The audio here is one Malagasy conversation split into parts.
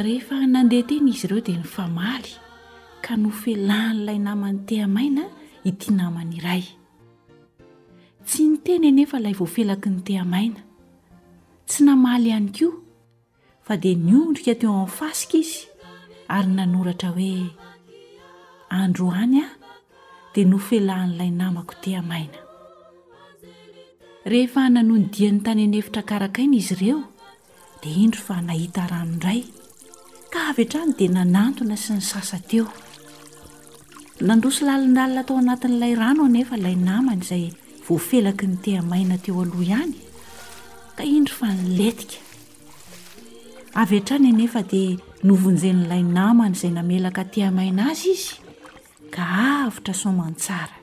Rehefa nandeha teny izy ireo dia nifamaly ka nofelan'ilay namany tehamaina ity namany iray. Tsy niteny anefa ilay voafelaky ny tehamaina. Tsy namaly ihany koa fa dia niondrika teo amin'ny fasika izy ary nanoratra hoe Androany aho dia nofelan'ilay namako tehamaina. Rehefa nanonodiany tany an'efitra karakaina izy ireo Dia indro fa nahita rano indray, ka avy hatrany dia nanantona sy nisasa teo. Nandroso lalindalina tao anatin'ilay rano anefa ilay namany izay voafelaky ny tehamaina teo aloha ihany, ka indro fa nilentika. Avy hatrany anefa dia novonjen'ilay namany izay namelaka tehamaina azy izy, ka avotra soamantsara.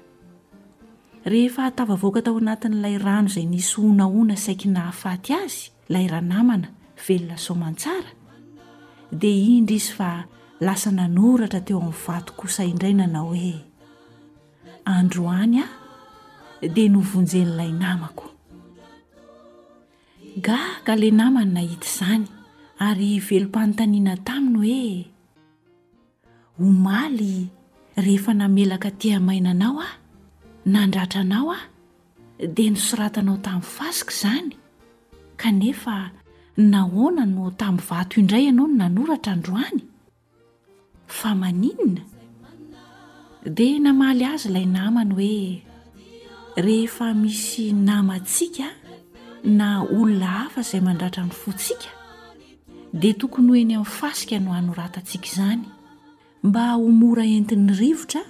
Rehefa tafavoaka tao anatin'ilay rano izay nisy honahona saiky nahafaty azy ilay ranamana velona soamantsara, dia indry izy fa lasa nanoratra teo amin'ny vato kosa indray nanao hoe, Androany aho dia novonjen'ilay namako. Gaga ilay namany nahita izany ary velom-panontaniana taminy hoe. Omaly rehefa namelaka tehamainanao aho, nandratra anao aho, dia nosoratanao tamin'ny fasika izany, kanefa nahoana no tamin'ny vato indray ianao no nanoratra androany? Fa maninona? Dia namaly azy ilay namany hoe, Rehefa misy namantsika na olona hafa izay mandratra ny fontsika, dia tokony ho eny amin'ny fasika no hanoratantsika izany mba ho mora entin'ny rivotra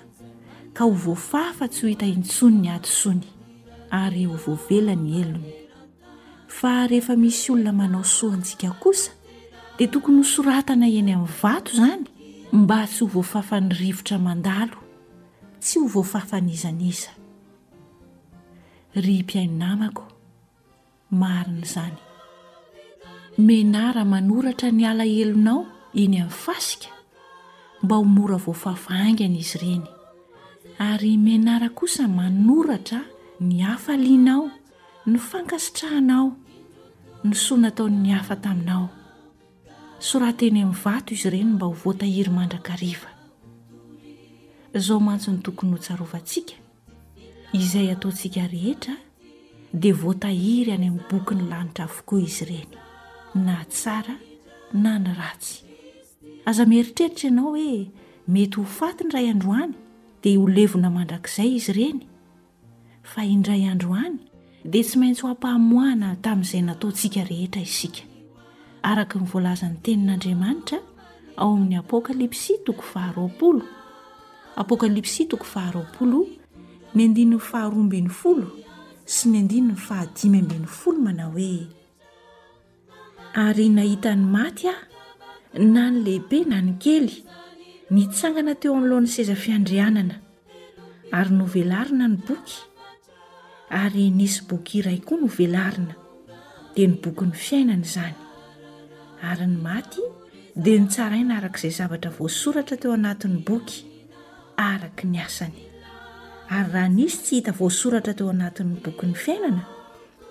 ka ho voafafa tsy ho hita intsony ny hadisoany ary ho voavela ny helony fa rehefa misy olona manao soa antsika kosa dia tokony ho soratana eny amin'ny vato izany mba tsy ho voafafan'ny rivotra mandalo tsy ho voafafan'izan'iza ry mpiaino namako Marina izany. Menara manoratra ny alahelonao eny amin'ny fasika mba ho mora voafafa haingana izy ireny. Ary menara kosa manoratra ny hafalianao, ny fankasitrahanao, ny soa nataon'ny hafa taminao. Soraty eny amin'ny vato izy ireny mba ho voatahiry mandrakariva. Izao mantsy no tokony hotsarovantsika. Izay ataontsika rehetra dia voatahiry any amin'ny bokin'ny lanitra avokoa izy ireny, na tsara na ny ratsy. Aza mieritreritra ianao hoe mety ho faty ny iray andro any dia ho levona mandrakizay izy ireny, fa indray andro any, dia tsy maintsy ho am-pahamoahana tamin'izay nataontsika rehetra isika. Araka ny voalazan'ny tenin'Andriamanitra ao amin'ny Apokalypsy toko faharoapolo, Apokalypsy toko faharoapolo, ny andininy faharoa ambin'ny folo sy ny andininy fahadimy ambin'ny folo manao hoe. Ary nahita ny maty aho, na ny lehibe na ny kely, nitsangana teo anoloan'ny seza fiandrianana. Ary novelarina ny boky, ary nisy boky iray koa novelarina, dia ny bokin'ny fiainana izany. Ary ny maty dia nitsaraina araka izay zavatra voasoratra teo anatin'ny boky, araka ny asany. Ary raha nisy tsy hita voasoratra teo anatin'ny bokin'ny fiainana,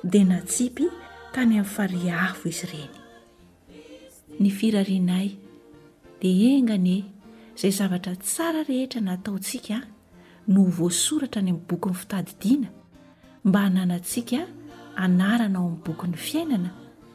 dia natsipy tany amin'ny farihy avo izy ireny. Ny firarianay dia enga anie izay zavatra tsara rehetra nataontsika no ho voasoratra any amin'ny bokin'ny fitadidiana mba hananantsika anarana ao amin'ny bokin'ny fiainana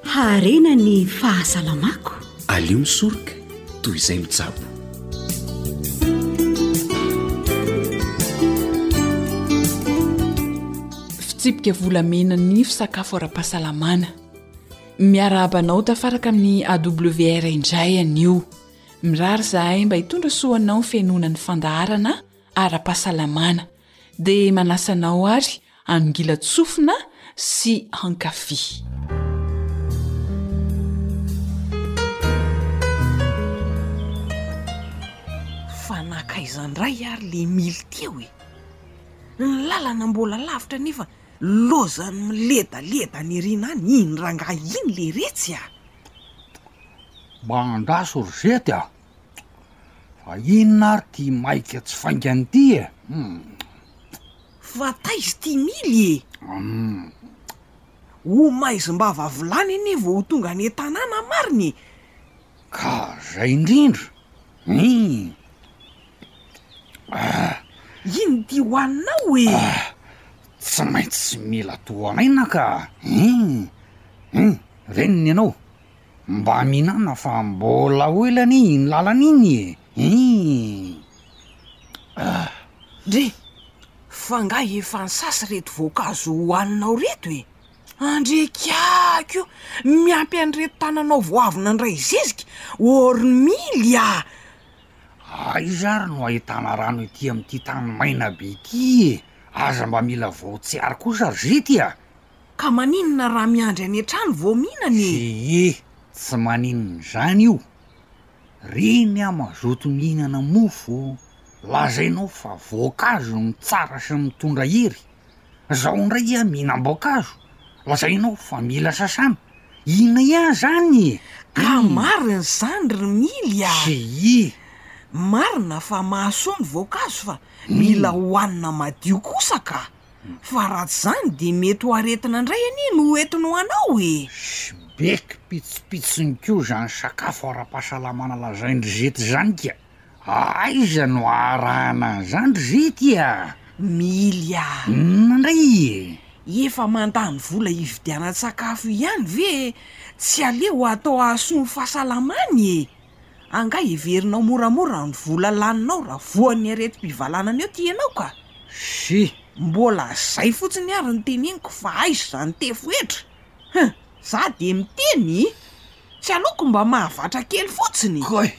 Haharena ny fahasalamako. Aleo misoroka toy izay mijabo. Fitsipika volamena ny fisakafo ara-pahasalamana. Miarahaba anao tafaraka amin'ny AWR indray anio. Mirary izahay mba hitondra soa anao ny fihainoana ny fandaharana ara-pahasalamana. Dia manasa anao àry Hangilan-tsofina sy hankafy. Fa nankaiza indray ary le mily teo e? Ny lalana mbola lavitra nefa lozan'ny miledaleda any aoriana any, iny rangahy iny le retsy a! Mba andraso ry zety a! Fa inona ary ty maika tsy faingany ty e? Fa taiza ity mily e? Ho maizim-bava vilany anie vao tonga any an-tanàna marina e! Ka zay indrindra? Inona ity ho anao e? Tsy maintsy mila tohanaina ka! Reny ny anao. Mba mihinana fa mbola ho ela anie iny lalana iny e! Iiiii ah. Ndry! Fa nga efa nisasa reto voankazo hohaninao reto e! Andry kiaky o! Miampy an'ireto tananao vao avy nandray zezika hornmeal ah! Aiza ary no ahitana rano ety amin'ity tany maina be ity e! Aza mba mila voatsiary kosa ry zety a! Ka maninona raha miandry any an-trano vao mihinana e? Ee, tsy maninona izany io. Reny aho mazoto mihinana mofo ô, lazainao fa voankazo no tsara sy mitondra hery, izao indray aho mihinam-boankazo, lazainao fa mila sasana, inona ihany izany e? Ka marina izany ry Mily a! Ee. Marina fa mahasoa ny voankazo fa mila hohanina madio kosa ka! fa raha tsy zany de mety ho aretina ndray anie no ho entiny ho anao e! Shbek pitsopitsony ko zany sakafo ara-pahasalamana lazaindry zety zany ka! Aiza no aharahana an'zany ry zety a! Mily a! Inona ndray e! Efa mandany vola hividianan-tsakafo ihany ve tsy aleo atao hahasoa ny fahasalamany e! Angaha heverinao moramora ny vola laninao raha voan'ny aretim-pivalanana eo ity ianao ka? Zzy, mbola zay fotsiny ary ny teneniko fa aiza izany tefo hetra? Hum, za dia miteny ih! Tsy aloako mba mahavatra kely fotsiny! Koi!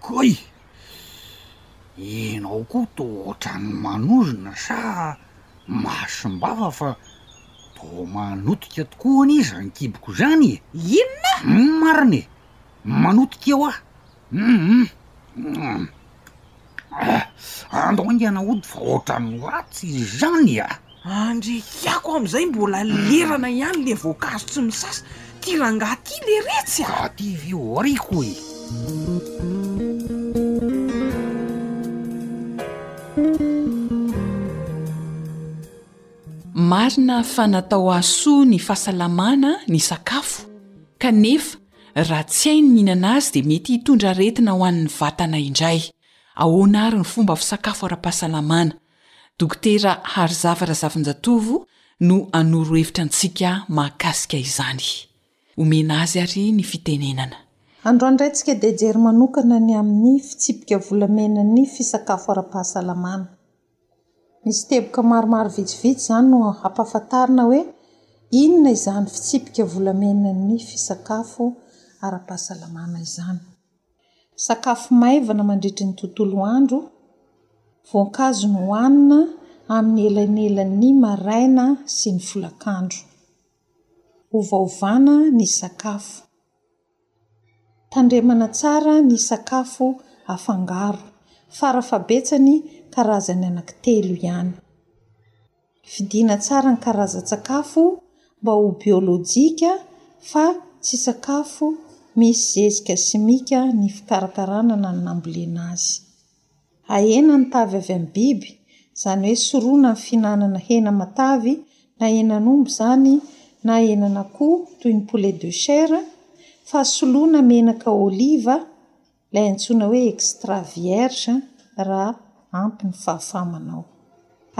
Koi! Ianao koa toa ohatran'ny manozona sa mahasim-bava fa toa manotika tokoa anie izany kiboko izany e! Inona? Marina e! Manotika eo aho umm ah andao haingana hody fa ohatran'ny ratsy izany ah. Andry kiako amizay mbola lerana ihany le voankazo tsy misasa, ty rangaha ty le retsy ah. Aty vioriko e. Marina fa natao hahasoa ny fahasalamana ny sakafo, Kanefa, raha tsy hay ny mihinana azy dia mety hitondra aretina ho an'ny vatana indray. Ahoana àry ny fomba fisakafo ara-pahasalamana? Dokotera Harizava Razafinjatovo no hanoro hevitra antsika mahakasika izany. Omena azy àry ny fitenenana. Androany indray tsika dia hijery manokana ny amin'ny fitsipika volamenan'ny fisakafo ara-pahasalamana. Misy teboka maromaro vitsivitsy izany no hampahafantarina hoe inona izany fitsipika volamenan'ny fisakafo ara-pahasalamana izany. Sakafo maivana mandritry ny tontolo andro, voankazo nohanina amin'ny elanelan'ny maraina sy ny folakandro. Ovaovana ny sakafo. Tandremana tsara ny sakafo afangaro, fara fahabetsany karazany anankitelo ihany. Fidiana tsara ny karazan-tsakafo mba ho biolojika fa tsy sakafo misy zezika simika ny fikarakarana na ny nambolena azy. Ahena ny tavy avy amin'ny biby, izany hoe sorona ny fihinanana hena matavy na henan'omby izany na henan'akoho toy ny poulet de chair, fa soloina menaka oliva ilay antsoina hoe extra vierge raha ampy ny fahafaha-manao.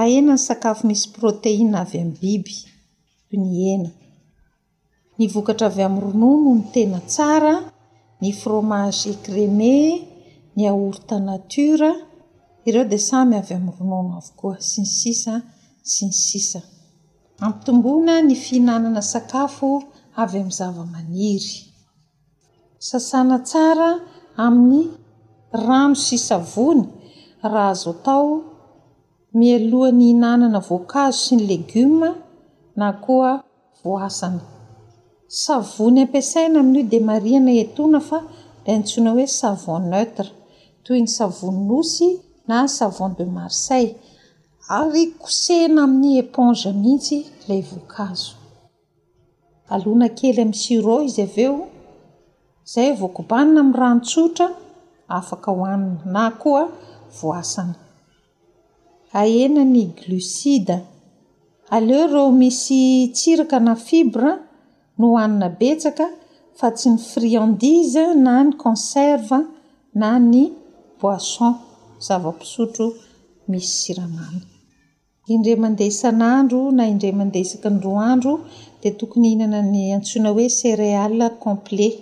Ahena ny sakafo misy proteina avy amin'ny biby toy ny hena. Ny vokatra avy amin'ny ronono no tena tsara, ny fromage écrémé, ny yaourt nature, ireo dia samy avy amin'ny ronono avokoa, sy ny sisa sy ny sisa. Ampitomboina ny fihinanana sakafo avy amin'ny zavamaniry. Sasana tsara amin'ny rano sy savony raha azo atao mialohan'ny hihinanana voankazo sy ny legioma na koa Voasana. Savony ampiasaina amin'io dia marihana etoana fa ilay antsoina hoe savon neutre, toy ny savony nosy na savon de Marseille, ary kosehina amin'ny éponge mihitsy ilay voankazo. Alona kely amin'ny sirop izy avy eo, izay vao kobanina amin'ny rano tsotra, afaka hohanina, na koa voasana. Ahena ny glucide. Aleo ireo misy tsiraka na fibres no hohanina betsaka fa tsy ny friandises na ny conserve na ny boisson, zava-pisotro misy siramamy. Indray mandeha isan'andro na indray mandeha isaky ny roa andro dia tokony hihinana ny antsoina hoe céréales complets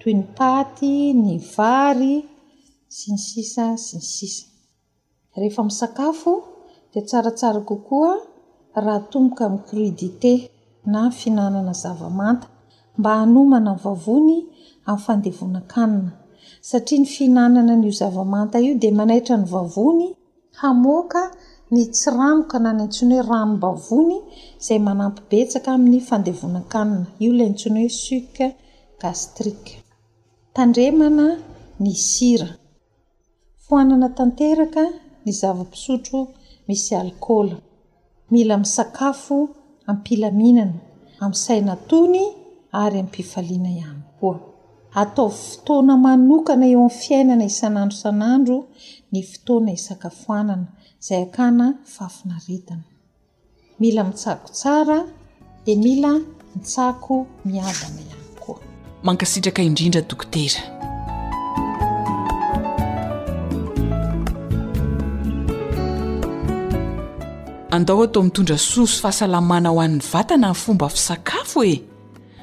toy ny paty, ny vary, sy ny sisa sy ny sisa. Rehefa misakafo dia tsaratsara kokoa raha atomboka amin'ny crudité na fihinanana zava-manta mba hanomana vavony amin'ny fandevonan-kanina satria ny fihinanana an'io zava-manta io dia manaitra ny vavony hamoaka ny tsiranoka na ny antsoina hoe ranom-bavony izay manampy betsaka amin'ny fandevonan-kanina. Io ilay antsoina hoe suc gastrique. Tandremana ny sira. Foanana tanteraka ny zava-pisotro misy alikaola. Mila misakafo am-pilaminana, amin'ny saina tony ary am-pifaliana ihany koa. Ataovy fotoana manokana eo amin'ny fiainana isan'andro isan'andro ny fotoana isakafoanana, izay hakana fahafinaretana. Mila mitsako tsara dia mila mitsako miadana ihany koa. Mankasitraka indrindra Dokotera. Andao atao mitondra soa sy fahasalamana ho an'ny vatana ny fomba fisakafo e!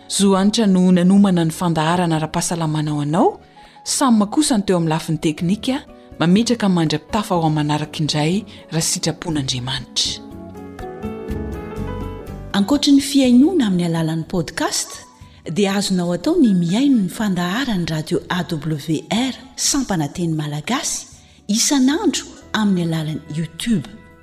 Zo hanitra no nanomana ny fandaharana ara-pahasalamana ho anao. Sam kosa ny teo amin'ny lafiny teknika mametraka ny mandra-pitafa ho amin'ny manaraka indray raha sitrapon'Andriamanitra. Ankoatry ny fihainoana amin'ny alalan'ny podcast dia azonao atao ny mihaino ny fandaharan'ny radio AWR sampana teny malagasy isan'andro amin'ny alalan'ny YouTube.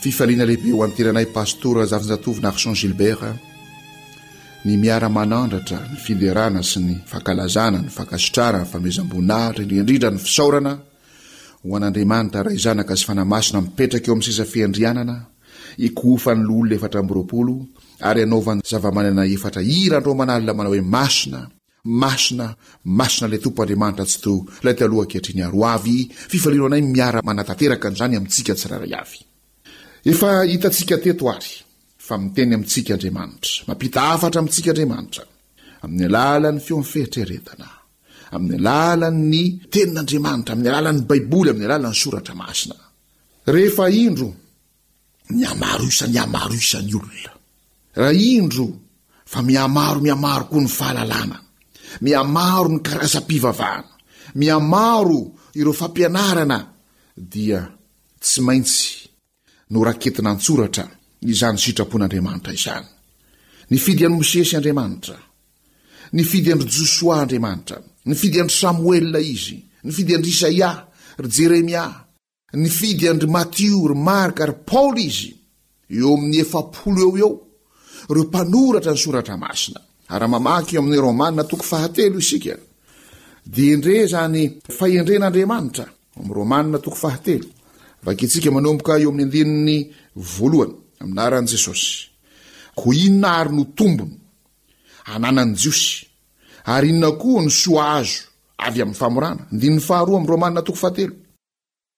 Fifaliana lehibe ho an'ny tenanay Pastora Razafinjatovo Narson Gilbert ny miara-manandratra ny fiderana sy ny fankalazana ny fankasitrahana ny famezam-boninahitra indrindra indrindra ny fisaorana ho an'Andriamanitra Ray Zanaka sy Fanahy Masina mipetraka eo amin'ny seza fiandrianana ikohofan'ny loholona efatra amby roapolo ary anaovany zavamanana efatra hira andro aman'alina manao hoe Masina Masina, Masina ilay Tompo Andriamanitra Atsitoha, ilay Taloha Ankehitriny Ary Hoavy, fifaliana ho anay miara manatanteraka an'izany amintsika tsirairay avy. Efa hitantsika teto ary, fa miteny amintsika Andriamanitra, mampita hafatra amintsika Andriamanitra, amin'ny alalan'ny feon'ny fieritreretana, amin'ny alalan'ny Tenin'Andriamanitra, amin'ny alalan'ny Baiboly, amin'ny alalan'ny Soratra Masina. Rehefa indro, mihamaro isa, mihamaro isa ny olona. Raha indro fa mihamaro, mihamaro koa ny fahalalana, mihamaro ny karazam-pivavahana, mihamaro ireo fampianarana, dia tsy maintsy noraketina an-tsoratra izany sitrapon'Andriamanitra izany. Nifidy an'i Mosesy Andriamanitra. Nifidy an-dry Josoa Andriamanitra. Nifidy an-dry Samoela Izy. Nifidy an-dry Isaia, ry Jeremia, Nifidy an-dry Matio, ry Marka ary Paoly izy, eo amin'ny efapolo eo ho eo, ireo mpanoratra ny Soratra Masina. Ary raha mamaky eo amin'ny Romana toko fahatelo isika, dia endrey izany fahendren'Andriamanitra, ao amin'ny Romana toko fahatelo. Vakintsika manomboka eo amin'ny andininy voalohany, amin'ny anaran'i Jesosy. Koa inona àry no tombony ananan'ny Jiosy, ary inona koa no soa azo avy amin'ny famorana? Andininy faharoa amin'ny Romana toko fahatelo.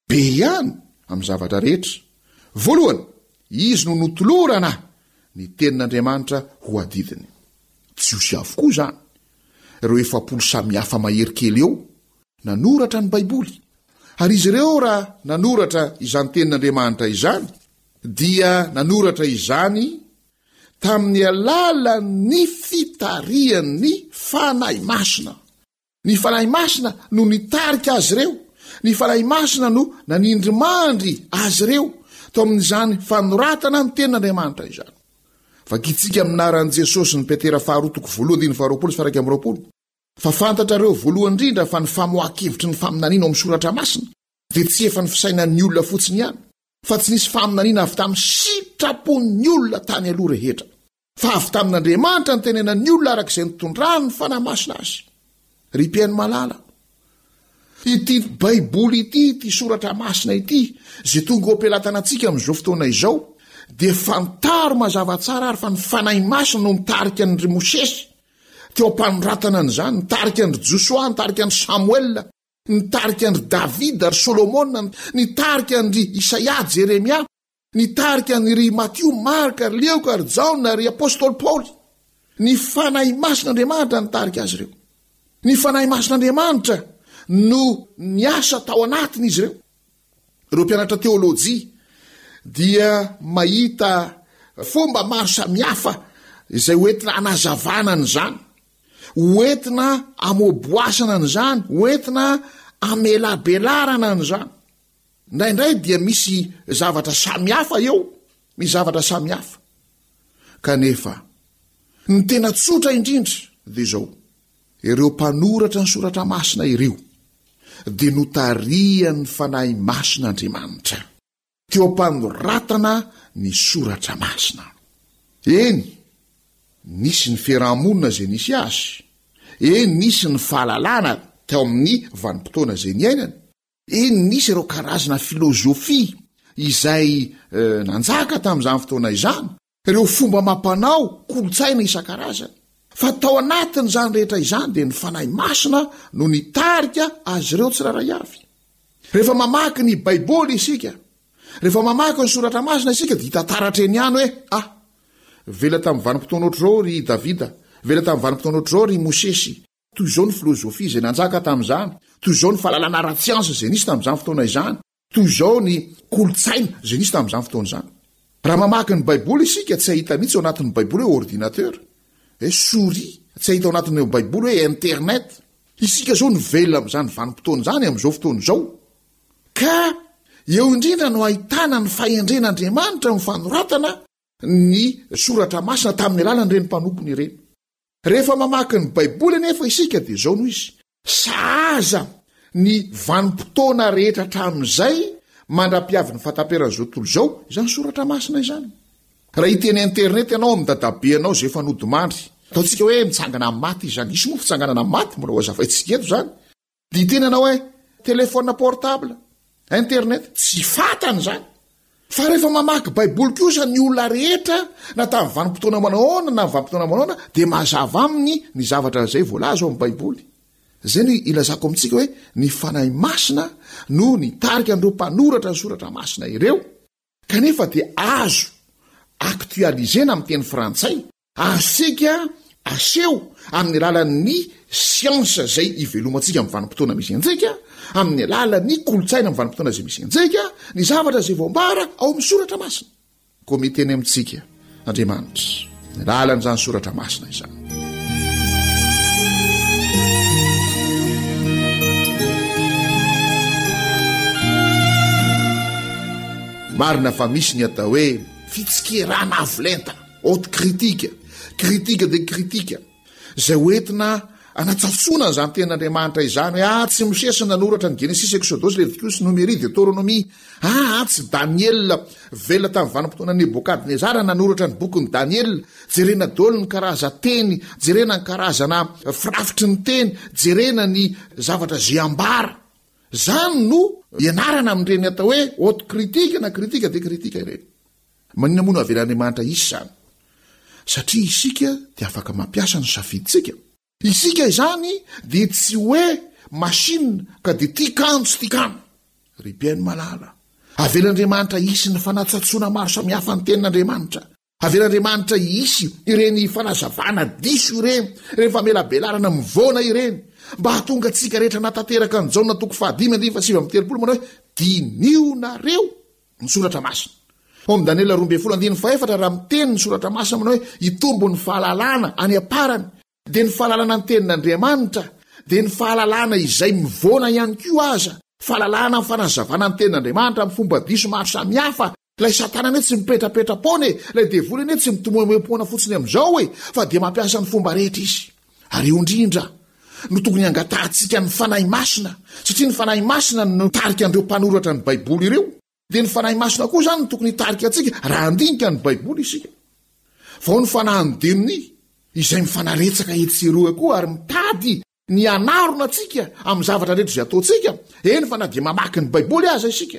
be ihany amin'ny zavatra rehetra. Voalohany, izy no notolorana ny Tenin'Andriamanitra ho adidiny. Jiosy avokoa izany, ireo efapolo samihafa mahery kely eo, nanoratra ny Baiboly. Ary izy ireo raha nanoratra izany Tenin'Andriamanitra izany, dia nanoratra izany tamin'ny alalan'ny fitarihan'ny Fanahy Masina. Ny Fanahy Masina no nitarika azy ireo. Ny Fanahy Masina no nanindrimandry azy ireo tao amin'izany fanoratana ny Tenin'Andriamanitra izany. Vakintsika amin'ny anaran'i Jesosy ny Petera faharoa toko voalohany andininy faharoapolo sy faraika amby roapolo fa fantatrareo voalohany indrindra fa ny famoahan-kevitry ny faminaniana ao amin'ny Soratra Masina dia tsy efa ny fisainan'ny olona fotsiny ihany fa tsy nisy faminaniana avy tamin'ny sitrapon'ny olona tany aloha rehetra. Fa avy tamin'Andriamanitra nitenenan'ny olona araka izay nitondrany ny Fanahy Masina azy. Ry mpihaino malala, ity Baiboly ity, ity soratra masina ity, izay tonga ho ampilatana antsika amin'izao fotoana izao, dia fantaro mazava tsara ary fa ny Fanahy Masina no nitarika an'ndry Mosesy teo am-panoratana an'izany, nitarika an'ndry Josoa, nitarika an'ndry Samoela, nitarika an'ndry Davida ary Solomona, nitarika an'ndry Isaia, Jeremia, Nitarika an' i ry Matio, Marka, Lioka ary Jaona ary Apôstôly Paoly. Ny Fanahy Masin' Andriamanitra nitarika azy ireo. Ny Fanahy Masin' Andriamanitra no niasa tao anatin' izy ireo. Ireo mpianatra teôlôjia dia mahita fomba maro samihafa izay ho entina anazavana an' izany, ho entina amoaboasana an' izany, ho entina amelabelarana an' izany. Indraindray dia misy zavatra samy hafa eo, misy zavatra samy hafa. Kanefa, ny tena tsotra indrindra dia izao, ireo mpanoratra ny soratra masina ireo dia notarihan'ny Fanahy Masina Andriamanitra teo am-panoratana ny soratra masina. Eny, nisy ny fiaraha-monina izay nisy azy, eny nisy ny fahalalana teo amin'ny vanim-potoana izay niainany, Eny, nisy ireo karazana filôzôfia izay nanjaka tamin'izany fotoana izany, ireo fomba amam-panao, kolontsaina isan-karazany. Fa tao anatin'izany rehetra izany dia ny Fanahy Masina no nitarika azy ireo tsirairay avy. Rehefa mamaky ny Baiboly isika, rehefa mamaky ny Soratra Masina isika dia hita taratra eny ihany hoe, A. Velona tamin'ny vanim-potoana ohatr'izao ry Davida, velona tamin'ny vanim-potoana ohatr'izao ry Mosesy. Toy izao ny filôzôfia izay nanjaka tamin'izany, toy izao ny fahalalana ara-tsiansa izay nisy tamin'izany fotoana izany, toy izao ny kolontsaina izay nisy tamin'izany fotoana izany. Raha mamaky ny Baiboly isika, tsy hahita mihitsy ao anatin'ny Baiboly hoe ordinateur, hoe souris, tsy hahita ao anatin'ny Baiboly hoe internet. Isika izao no velona amin'izany vanim-potoana izany, amin'izao fotoana izao. Ka eo indrindra no ahitana ny fahendren'Andriamanitra amin'ny fanoratana ny soratra masina tamin'ny alalan'ireny mpanompony ireny. Rehefa mamaky ny Baiboly anefa isika dia izao no izy, Sahaza ny vanim-potoana rehetra hatramin'izay mandra-pihavin'ny fahataperan'izao tontolo izao izany soratra masina izany. Raha hita eny Internet ianao amin'ny dadabe anao izay efa nodimandry, ataontsika hoe mitsangana amin'ny maty izy izany, hisy moa fitsanganana amin'ny maty? Mbola ho hazavaintsika eto izany. Dia tena anao hoe telephone portable, internet. Tsy fantany izany. Fa rehefa mamaky baiboly kosa ny olona rehetra na tamin'ny vanim-potoana manao aona na vanim-potoana manao aona dia mazava aminy ny zavatra izay voalaza ao amin'ny baiboly. Izay no ilazako amintsika hoe ny fanahy masina no nitarika an'ireo mpanoratra ny soratra masina ireo kanefa dia azo actualiser-na amin'ny teny frantsay. Asika aseho amin'ny alalan'ny siansa izay ivelomantsika amin'ny vanim-potoana misy antsika, amin'ny alalan'ny kolontsaina amin'ny vanim-potoana izay misy antsika, ny zavatra izay voambara ao amin'ny soratra masina. Koa miteny amintsika Andriamanitra amin'ny alalan'izany soratra masina izany. Marina fa misy ny atao hoe fitsikerana avo lenta. Haute critique, critique de critique, izay ho entina anatsafoana izany tenin'Andriamanitra izany hoe ah tsy Mosesy no nanoratra ny Genesisy, Eksodosy, Levitikosy, Nomery, Deotoronomy, ah ah tsy Daniela velona tamin'ny vanim-potoana Nebokadnezara nanoratra ny bokin'i Daniela, jerena dolo ny karazan-teny, jerena ny karazana firafitry ny teny, jerena ny zavatra izay ambara. Izany no ianarana amin'ireny atao hoe haute critique na critique de critique ireny. Maninona moa no avelan'Andriamanitra hisy izany? Satria isika dia afaka mampiasa ny safidintsika. Isika izany dia tsy hoe machine ka dia tia kano tsy tia kano. Ry Ben malala, avelan'Andriamanitra hisy ny fanatsatsoana maro samihafa ny tenin'Andriamanitra. Avelan'Andriamanitra hisy ireny fanazavana diso ireny, ireny famelabelarana mivoana ireny, mba hahatonga antsika rehetra hanatanteraka an'i Jaona toko fahadimy andininy fahasivy amby telopolo manao hoe, Diniho nareo ny soratra masina. Ao amin'ny Daniela roa ambin'ny folo andininy fahefatra, raha miteny ny soratra masina manao hoe hitombo ny fahalalana any am-parany, dia ny fahalalana ny tenin'Andriamanitra, dia ny fahalalana izay mivoana ihany koa aza, fahalalana amin'ny fanazavana ny tenin'Andriamanitra amin'ny fomba diso maro samihafa, ilay Satana anie tsy mipetrapetra-poana e, ilay devoly anie tsy mitomoemoem-poana fotsiny amin'izao e, fa dia mampiasa ny fomba rehetra izy. Ary eo indrindra no tokony hangatahantsika ny Fanahy Masina, satria ny Fanahy Masina no nitarika an'ireo mpanoratra ny Baiboly ireo, dia ny Fanahy Masina koa izany no tokony hitarika antsika raha handinika ny Baiboly isika. Vao ny fanahin'ny demony, izay mifanaretsaka etsy sy eroa koa ary mitady ny hanarona antsika amin'ny zavatra rehetra izay ataontsika, eny fa na dia mamaky ny Baiboly aza isika.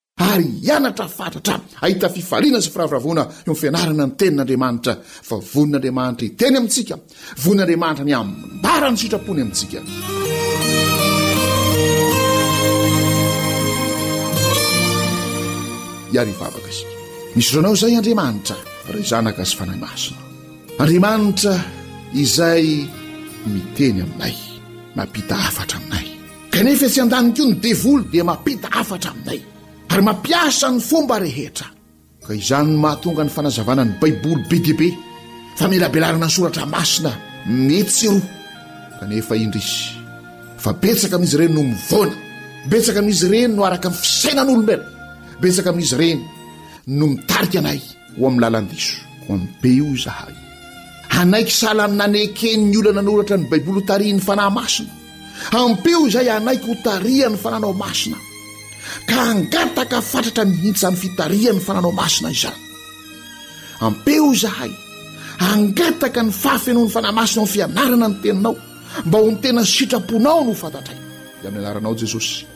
ary hianatra fatratra, hahita fifaliana sy firavoravoana eo amin'ny fianarana ny Tenin'Andriamanitra, fa vonin'Andriamanitra hiteny amintsika, vonin'Andriamanitra ny hambara ny sitrapony amintsika. Hiary hivavaka isika. Misaotra anao izay Andriamanitra, Ray Zanaka sy Fanahy Masina. Andriamanitra izay miteny aminay, mampita hafatra aminay. Kanefa etsy an-daniny koa ny devoly dia mampita hafatra aminay ary mampiasa ny fomba rehetra. Ka izany no mahatonga ny fanazavana ny Baiboly be dia be, famelabelarana ny soratra masina mihetsy roa. Kanefa indrisy fa betsaka amin'izy ireny no mivoana, betsaka amin'izy ireny no araka ny fisainan'olombelona, betsaka amin'izy ireny no mitarika anay. Ho amin'ny lalan-diso, ho amin'ny be io izahay. Hanaiky sahala amin'ny naneken' ny olona nanoratra ny Baiboly hotarihin' ny Fanahy Masina. Ampio izay hanaiky hotarihan' ny Fananao Masina, ka hangataka fatratra mihitsy izany fitarihan' ny Fananao Masina izany. Ampio izahay hangataka ny fahafenoan' ny Fanahy Masina ao amin'ny fianarana ny Teninao, mba ho ny tena sitraponao no fantatraina. Amin'ny Anaranao Jesosy.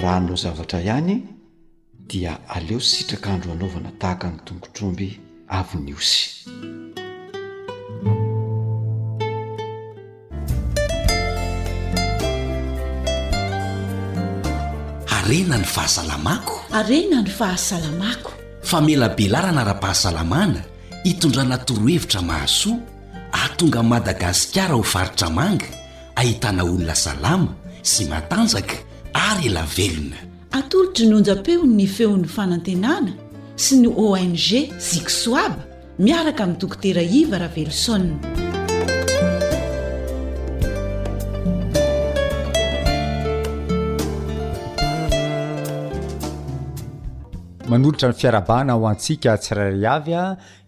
Raha hanao zavatra ihany dia aleo sitraka andro hanaovana tahaka ny tongotr'omby avy niosy. Harena ny fahasalamako. Harena ny fahasalamako. Famelabelarana ara-pahasalamana, itondrana torohevitra mahasoa. Hahatonga an'i Madagasikara ho faritra manga, ahitana olona salama sy matanjaka ary ela velona. Atolotry ny onjam-peony ny feon'ny fanantenana sy ny ONG Zixoab miaraka amin'ny Dokotera Iva Raveloson. Manolotra ny fiarahabana ho antsika tsirairay avy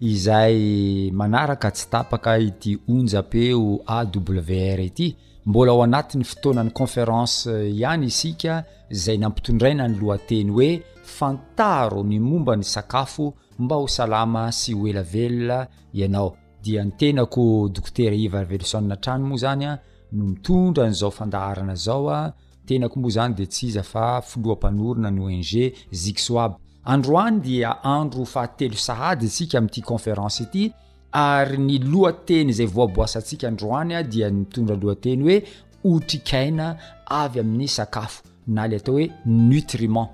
Izay manaraka tsy tapaka ity onjam-peo AWR ity. Mbola ao anatin'ny fotoanan'ny conférence ihany isika izay nampitondraina ny lohateny hoe Fantaro ny momba ny sakafo mba ho salama sy ho ela velona ianao. Dia ny tenako Dokotera Iva Raveloson hatrany moa izany no mitondra an'izao fandaharana izao Tenako moa izany dia tsy iza fa filoha mpanorina ny ONG Zixoab. Androany dia andro fahatelo sahady isika amin'ity conférence ity ary ny lohateny izay voaboasantsika androany dia nitondra lohateny hoe otrikaina avy amin'ny sakafo na le atao hoe nutriment.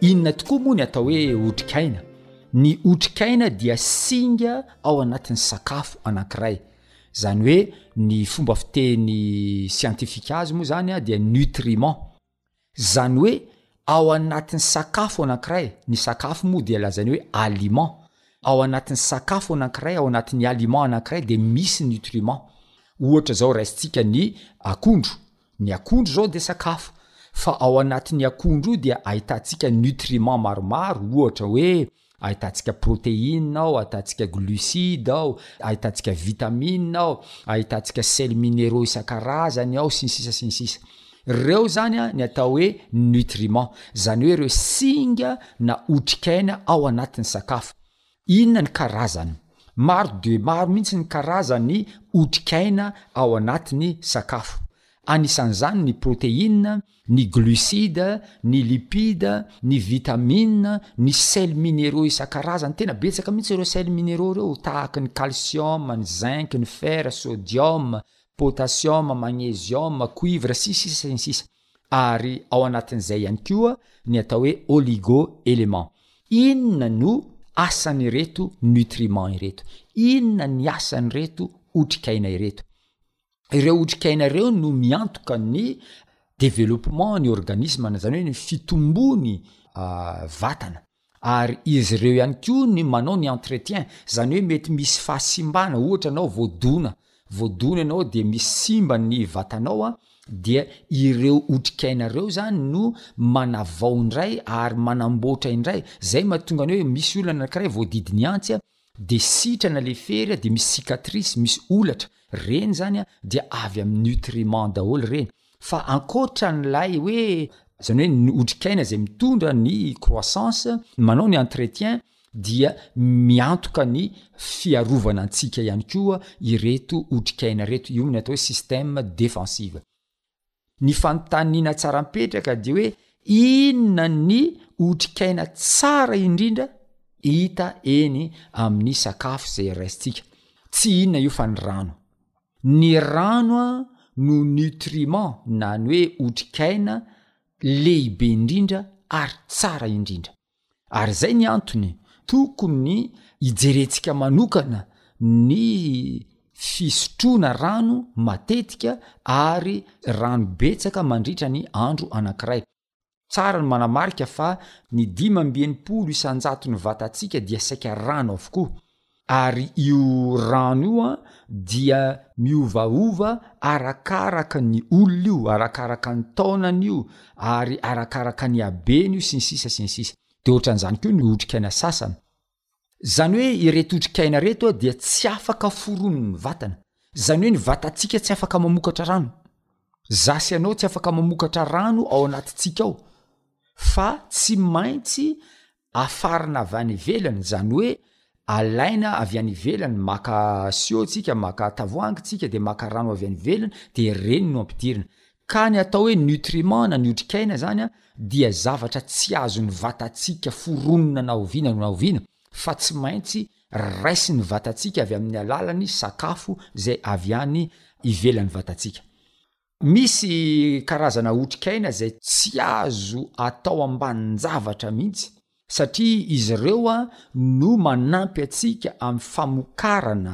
Inona tokoa moa ny atao hoe otrikaina? Ny otrikaina dia singa ao anatin'ny sakafo anankiray. Izany hoe ny fomba fiteny siantifika azy moa izany dia nutriment. Izany hoe ao anatin'ny sakafo anankiray, ny sakafo moa dia lazaina hoe aliment. Ao anatin'ny sakafo anankiray, ao anatin'ny aliment anankiray dia misy nutriment. Ohatra izao raisintsika ny akondro. Ny akondro izao dia sakafo. Fa ao anatin'ny akondro io dia ahitantsika nutriment maromaro ohatra hoe Ahitantsika protéine ao, ahitantsika glucides ao, ahitantsika vitamines ao, ahitantsika sels minéraux isan-karazany ao sy ny sisa sy ny sisa. Ireo izany an, ny atao hoe nutriments, izany hoe ireo singa na otrikaina ao anatin'ny sakafo. Inona ny karazany? Maro dia maro mihitsy ny karazan'ny otrikaina ao anatin'ny sakafo. Anisan'izany ny protéines, ny glucide, ny lipide, ny vitamine, ny sels minéraux isan-karazany, tena betsaka mihitsy ireo sels minéraux ireo, tahaky ny calcium, ny zinc, ny fer, sodium, potassium, magnesium, cuivre, sy ny sisa sy ny sisa. Ary ao anatin'izay ihany koa ny atao hoe oligo-éléments. Inona no asan'ireto nutriments ireto? Inona ny asan'ireto otrikaina ireto? ireo otrikaina ireo no miantoka ny developpement ny organisme na zany hoe ny fitombony ah, vatana ary izy ireo ihany koa ny manao ny entretien zany hoe mety misy fahasimbana ohatra anao voadona voadona ianao de misy simba ny vatanao a dia ireo otrikaina ireo zany no manavao indray ary manamboatra indray zay mahatonga ny hoe misy olona anankiray voadidiny antsy a de sitrana le fery a de misy cicatrice misy olatra reny zany a dia avy amin'ny nutriments daholo reny fa ankoatran'ilay hoe zany hoe ny otrikaina izay mitondra ny croissance manao ny entretien dia miantoka ny fiarovana antsika ihany koa ireto otrikaina reto io ny atao hoe système défensive Ny fanontaniana tsara mipetraka dia hoe inona ny otrikaina tsara indrindra hita eny amin'ny sakafo izay raisintsika? Tsy inona io fa ny rano. Ny rano no nutriment na ny hoe otrikaina lehibe indrindra ary tsara indrindra. Ary izay ny antony tokony hijerentsika manokana ny fisotroana rano matetika ary rano betsaka mandritra ny andro anankiray. Tsara ny manamarika fa ny dimy amby enimpolo isan-jaton'ny vatantsika dia saika rano avokoa. Ary io rano io an dia miovaova arakaraka ny olona io, arakaraka ny taonany io, ary arakaraka ny habeny io sy ny sisa sy ny sisa. Dia ohatran'izany koa ny otrikaina sasany. Izany hoe ireto otrikaina ireto an dia tsy afaka foronin'ny vatana. Izany hoe ny vatantsika tsy afaka mamokatra rano. Za sy ianao tsy afaka mamokatra rano ao anatintsika ao. Fa tsy maintsy afarina avy any ivelany zany hoe alaina avy any ivelany maka siô tsika maka tavoangy tsika de maka rano avy any ivelany de reny no ampidirina ka ny atao hoe nutriment na ny otrikaina zany a dia zavatra tsy azony vatatsika foronina na oviana no na oviana fa tsy maintsy raisin'ny vatatsika avy amin'ny alalan'ny sakafo zay avy any ivelan'ny vatatsika Misy karazana otrikaina izay tsy azo atao ambanin-javatra mihitsy satria izy ireo no manampy antsika amin'ny famokarana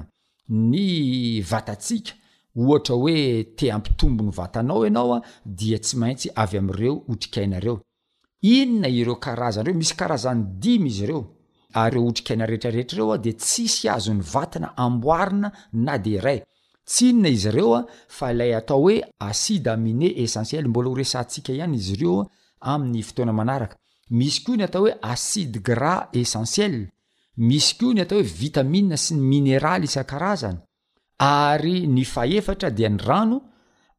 ny vatantsika, ohatra hoe te hampitombo ny vatanao ianao dia tsy maintsy avy amin'ireo otrikaina ireo. Inona ireo karazany ireo? Misy karazany dimy izy ireo, ary ireo otrikaina rehetra rehetra ireo dia tsisy azon'ny vatana amboarina na dia iray. Tsy inona izy ireo fa ilay atao hoe acide aminé essentiel, mbola ho resahantsika ihany izy ireo amin'ny fotoana manaraka. Misy koa ny atao hoe acide gras essentiel, misy koa ny atao hoe vitamina sy ny mineraly isan-karazany. ary ny fahefatra dia ny rano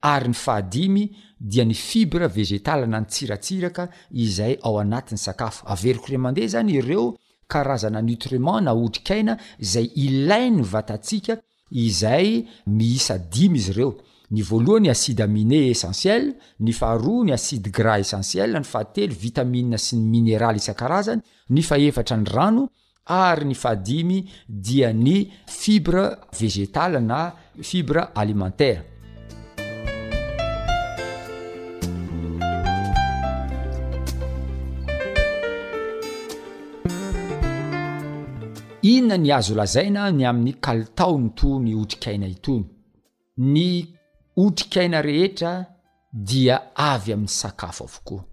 ary ny fahadimy dia ny fibra vegetale na ny tsiratsiraka izay ao anatin'ny sakafo. Averiko iray mandeha izany ireo karazana nutriments na otrikaina izay ilain'ny vatantsika izay miisa dimy izy ireo, ny voalohany acide aminé essentiel, ny faharoa ny acide gras essentiel, ny fahatelo vitamina sy ny mineraly isan-karazany, ny fahefatra ny rano, ary ny fahadimy dia ny fibre vegetale na fibre alimentaire. Inona ny azo lazaina ny amin'ny kalitaony toa ny otrikaina itony? Ny otrikaina rehetra dia avy amin'ny sakafo avokoa.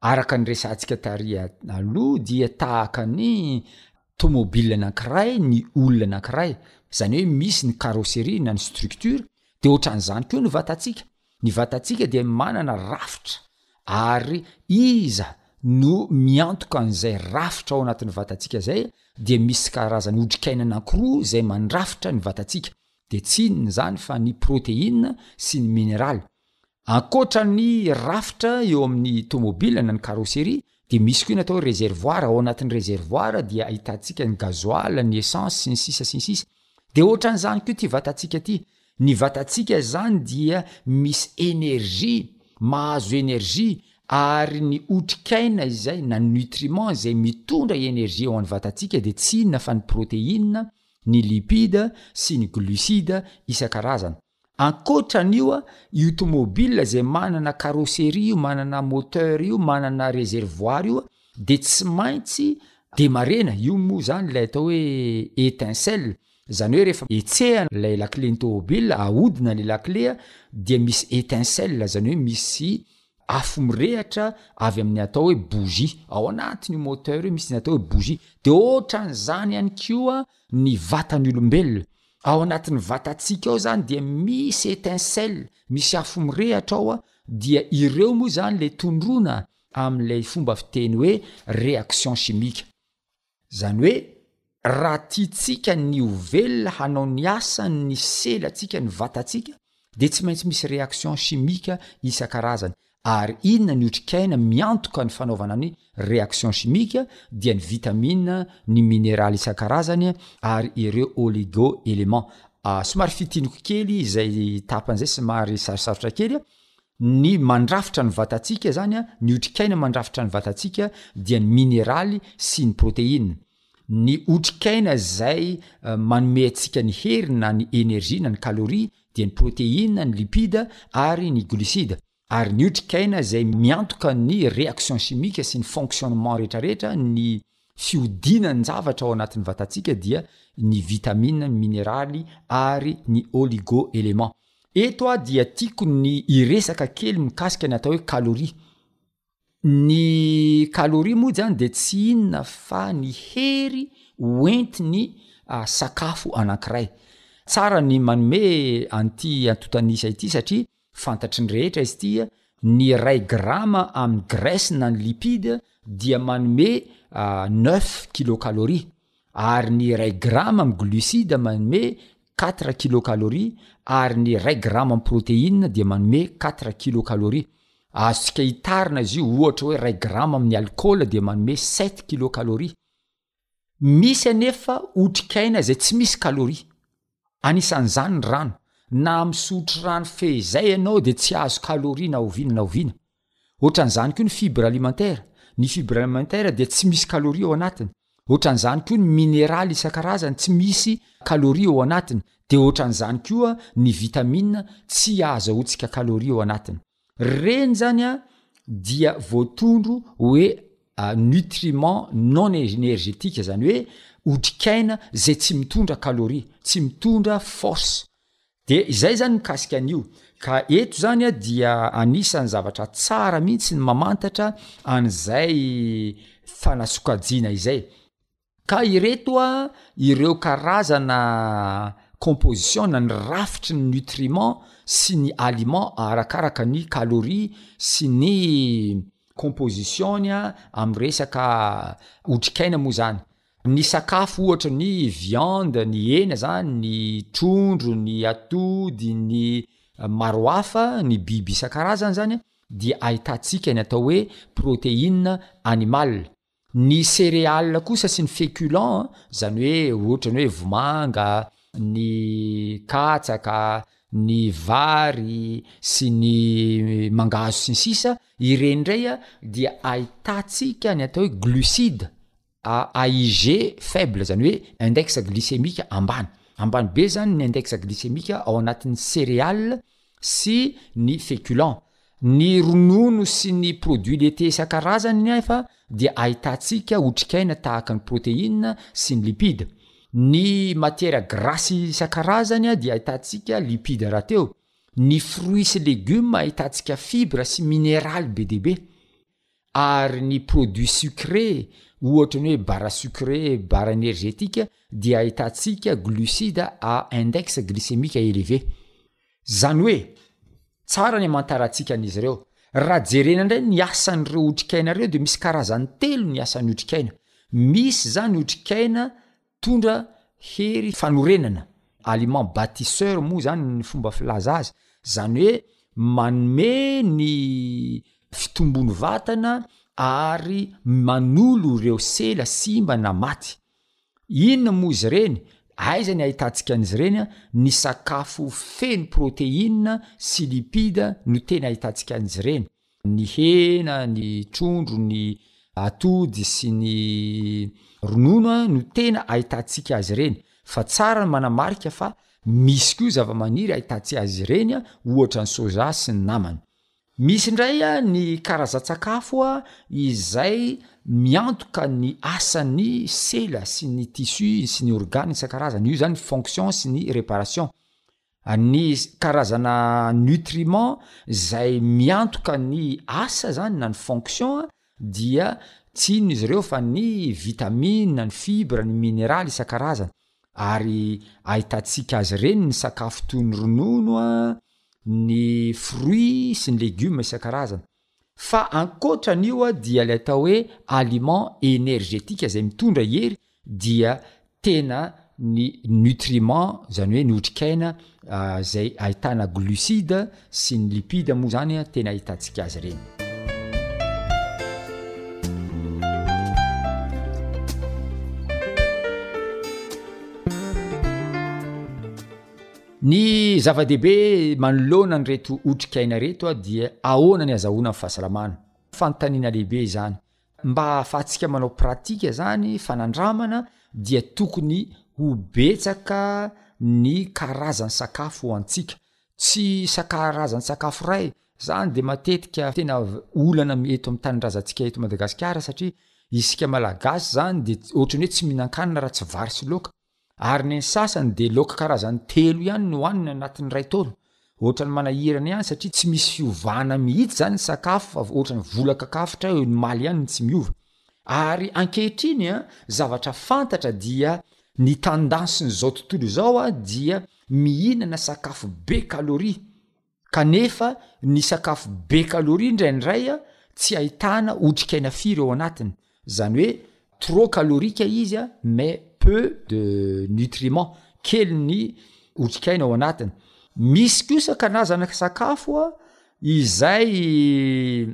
Araka ny resahantsika tary aloha dia tahaka ny tomobile anankiray ny olona anankiray, izany hoe misy ny carrosserie na ny structure, dia ohatran'izany koa ny vatantsika, ny vatantsika dia manana rafitra ary iza no miantoka an'izay rafitra ao anatin'ny vatantsika izay dia misy karazana otrikaina anankiroa izay mandrafitra ny vatantsika, dia tsy inona izany fa ny protéine sy ny minéral. Ankoatra ny rafitra eo amin'ny tomobila na ny carrosserie dia misy koa ny atao hoe reservoir, ao anatin'ny reservoir dia ahitantsika ny gasoil, ny essence sy ny sisa sy ny sisa. Dia ohatran'izany koa ity vatantsika ity, ny vatantsika izany dia misy énergie, mahazo énergie ary ny otrikaina izay na ny nutriments izay mitondra énergie ho an'ny vatantsika dia tsy inona fa ny protéines, ny lipides sy ny glucides isan-karazany. Ankoatra an'io, io tomobile izay manana carrosserie io, manana moteur io, manana réservoir io dia tsy maintsy demarena, io moa izany ilay atao hoe étincelle, izany hoe rehefa hetsehana ilay lakile ny tomobile, ahodina ilay lakile dia misy étincelle, izany hoe misy afo mirehatra avy amin'ny atao hoe bougie, ao anatin'io moteur io misy ny atao hoe bougie, dia ohatran'izany ihany koa ny vatan'ny olombelona, Ao anatin'ny vatantsika ao zany dia misy étincelle, misy afo mirehatra ao an, dia ireo moa zany le tondroina amin'ilay fomba fiteny hoe réaction chimique. Zany hoe raha tiantsika ny ho velona hanao ny asany ny selantsika, ny vatantsika, dia tsy maintsy misy réaction chimique isan-karazany ary inona ny otrikaina miantoka ny fanaovana ny réaction chimique dia ny vitamina, ny mineraly isan-karazany ary ireo oligo-éléments. Somary fintiniko kely izay tapany izay somary sarosarotra kely, ny mandrafitra ny vatantsika zany, ny otrikaina mandrafitra ny vatantsika dia ny mineraly sy ny protéine. Ny otrikaina izay manome antsika ny hery na ny energie na ny calorie dia ny protéine, ny lipide ary ny glucide. Ary ny otrikaina izay miantoka ny réaction chimique sy ny fonctionnement rehetrarehetra, ny fihodinanjavatra ao anatin'ny vatantsika dia ny vitamina, ny mineraly ary ny oligo-éléments. Eto aho dia tiako ny hiresaka kely mikasika ny atao hoe calorie. Ny calorie moa zany dia tsy inona fa ny hery ho entin'ny sakafo anankiray. Tsara ny manome an'ity antontan'isa ity satria fantatry ny rehetra izy ity, ny iray grama amin'ny graisse na ny lipide dia manome neuf kilocalories. ary ny iray grama am glucide manome quatre kilocalorie ary ny iray grama am proteine dia manome quatre kilocalorie. Azontsika hitarina izy io ohatra hoe iray grama amin ny alcool dia manome sept kilocalorie. Misy anefa otrikaina izay tsy misy calorie. Anisan izany ny rano. Na misotro rano fehizay ianao dia tsy hahazo calorie na oviana na oviana. Ohatran'izany koa ny fibres alimentaires. Ny fibres alimentaires dia tsy misy calories ao anatiny. Ohatran'izany koa ny mineraly isan-karazany tsy misy calories ao anatiny. Dia ohatran'izany koa ny vitamines tsy ahazahoantsika calories ao anatiny. Ireny izany an, dia voatondro hoe nutriments non énergétiques, izany hoe otrikaina izay tsy mitondra calories, tsy mitondra force. Dia izay zany mikasika an'io. Ka eto zany dia anisan'ny zavatra tsara mihitsy ny mamantatra an'izay fanasokajiana izay. Ka ireto ireo karazana composition na ny rafitry ny nutriments sy ny aliments arakaraka ny calories sy ny composition-ny amin'ny resaka otrikaina moa zany. Ny sakafo ohatra ny viande, ny hena zany, ny trondro, ny atody, ny maro hafa, ny biby isan-karazany zany dia ahitantsika ny atao hoe protéine animale. Ny céréales kosa sy ny féculents, zany hoe ohatran'ny hoe vomanga, ny katsaka, ny vary sy ny mangahazo sy ny sisa, ireny indray dia ahitantsika ny atao hoe glucides, AIG faible zany hoe index glycémique ambany. Ambany be zany ny index glycémique ao anatin'ny céréales sy ny féculents. Ny ronono sy ny produits laitiers isan-karazany nefa dia ahitantsika otrikaina tahaka ny protéines sy ny lipides. Ny matières grasses isan-karazany dia ahitantsika lipides rahateo. Ny fruits sy légumes ahitantsika fibres sy mineraly be dia be. Ary ny produits sucres ohatra ny hoe barres sucres, barres energetiques dia ahitantsika glucides à index glycémique élevé. Izany hoe tsara ny amantarantsika an'izy ireo. Raha jerena indray ny asan'ireo otrikaina ireo dia misy karazany telo ny asan'ny otrikaina. Misy izany otrikaina Mitondra hery fanorenana, aliment batisseur moa zany ny fomba filaza azy, zany hoe manome ny fitombony vatana ary manolo ireo sela simba na maty. Inona moa izy ireny? Aiza ny ahitantsika an'izy ireny an? Ny sakafo feno protéine sy lipide no tena ahitantsika an'izy ireny. Ny hena, ny trondro, ny atody sy ny ronono no tena ahitantsika azy ireny fa tsara ny manamarika fa misy koa zavamaniry ahitantsika azy ireny ohatra ny soja sy ny namany. Misy indray ny karazan-tsakafo izay miantoka ny asan'ny sela sy ny tissus sy ny organes isan-karazany, io izany fonction sy ny réparation. Ny karazana nutriments izay miantoka ny asa zany na ny fonction dia tsy inona izy ireo fa ny vitamines, ny fibres, ny mineraly isan-karazany ary ahitantsika azy ireny ny sakafo toy ny ronono, ny fruits sy ny legumes isan-karazany. Fa ankoatra an'io dia ilay atao hoe aliment energetique izay mitondra hery dia tena ny nutriment izany hoe ny otrikaina izay ahitana glucide sy ny lipide moa izany tena ahitantsika azy ireny. Ny zava-dehibe manoloana an'ireto otrikaina ireto dia ahoana ny azahoana ny fahasalamana? Fanontaniana lehibe izany. Mba hahafahantsika manao pratika izany fanandramana dia tokony ho betsaka ny karazan'ny sakafo hohanintsika. Tsy isan-karazan'ny sakafo iray, izany dia matetika tena olana eto amin'ny tanindrazantsika eto Madagasikara satria isika Malagasy izany dia ohatran'ny hoe tsy mihinan-kanina raha tsy vary sy laoka. ary ny sasany dia laoka karazany telo ihany no haniny anatin'ny iray taona, ohatrany manahirana ihany satria tsy misy fiovana mihitsy zany ny sakafo fa ohatrany vola kakafotra eo ny maly ihany no tsy miova, ary ankehitriny an zavatra fantatra dia ny tendance-n'izao tontolo izao an dia mihinana sakafo be calorie, Kanefa, ny sakafo be kaloria indraindray tsy ahitana otrikaina firy ao anatiny, izany hoe trop calorique izy mais peu de nutriments, kely ny otrikaina ao anatiny. Misy kosa kanazana sakafo izay.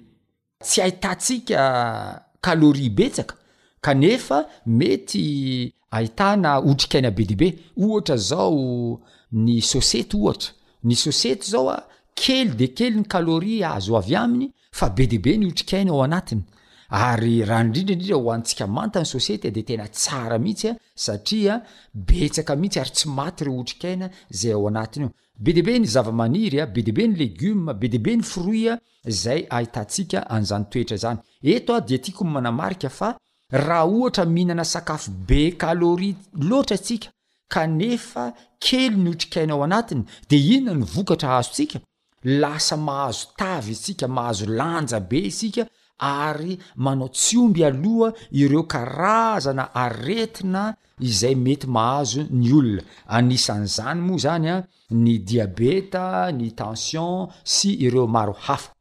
Tsy ahitantsika calories betsaka kanefa mety ahitana otrikaina be dia be, ohatra zao ny sosety ohatra, ny sosety zao a kely dia kely ny calories azo avy aminy fa be dia be ny otrikaina ao anatiny, ary raha indrindra indrindra ho antsika manta ny sosety dia tena tsara mihitsy a satria betsaka mihitsy ary tsy maty ireo otrikaina izay ao anatiny ao, be dia be ny zava-maniry a, be dia be ny legumes, be dia be ny fruits a, izay ahitantsika an'izany toetra izany. Eto aho dia tiako ny manamarika fa raha ohatra mihinana sakafo be calorie loatra isika kanefa kely ny otrikaina ao anatiny dia inona no vokatra azontsika? Lasa mahazo tavy isika, mahazo lanja be isika ary manao tsy omby aloha ireo karazana aretina izay mety mahazo ny olona. Anisan'izany moa izany ny diabeta, ny tension sy ireo maro hafa.